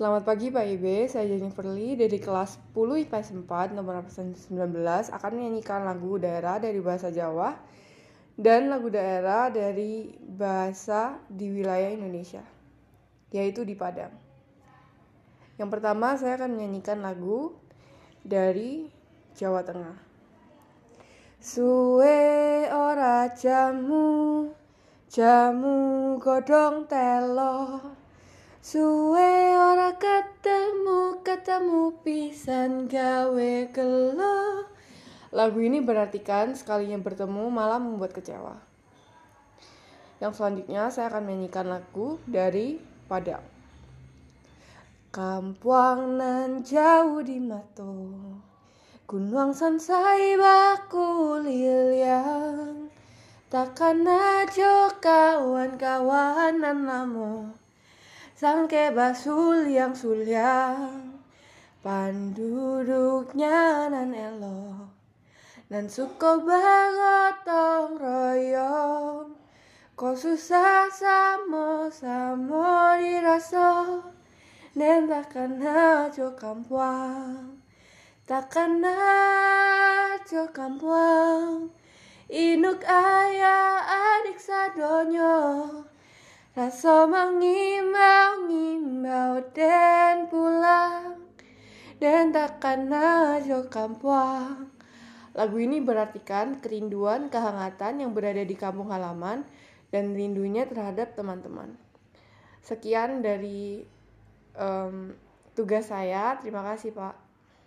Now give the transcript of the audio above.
Selamat pagi Pak Ibe, saya Jennifer Lee dari kelas 10 IPS 4 nomor absen 19 akan menyanyikan lagu daerah dari bahasa Jawa dan lagu daerah dari bahasa di wilayah Indonesia, yaitu di Padang. Yang pertama saya akan menyanyikan lagu dari Jawa Tengah. Suwe ora jamu, jamu godong telo. Suwe ora ketemu, ketemu pisan gawe gelo. Lagu ini berartikan sekalinya bertemu malah membuat kecewa. Yang selanjutnya saya akan menyanyikan lagu dari Padang. Kampuang nan jauh di mato Gunung sansai baku liliang Takkan ajo kawan-kawanan lamo Sangke basuliang suliang Panduduknya nan elo Nan suko bagotong royong. Kau susah samo samo diraso Nen takkan ajo kampuang. Takkan ajo kampuang Inuk ayah adik sadonyo Rasa mengimbau ngimbau dan pulang Dan takkan ajo kampuang Lagu ini berartikan kerinduan, kehangatan yang berada di kampung halaman dan rindunya terhadap teman-teman. Sekian dari um, tugas saya. Terima kasih, Pak.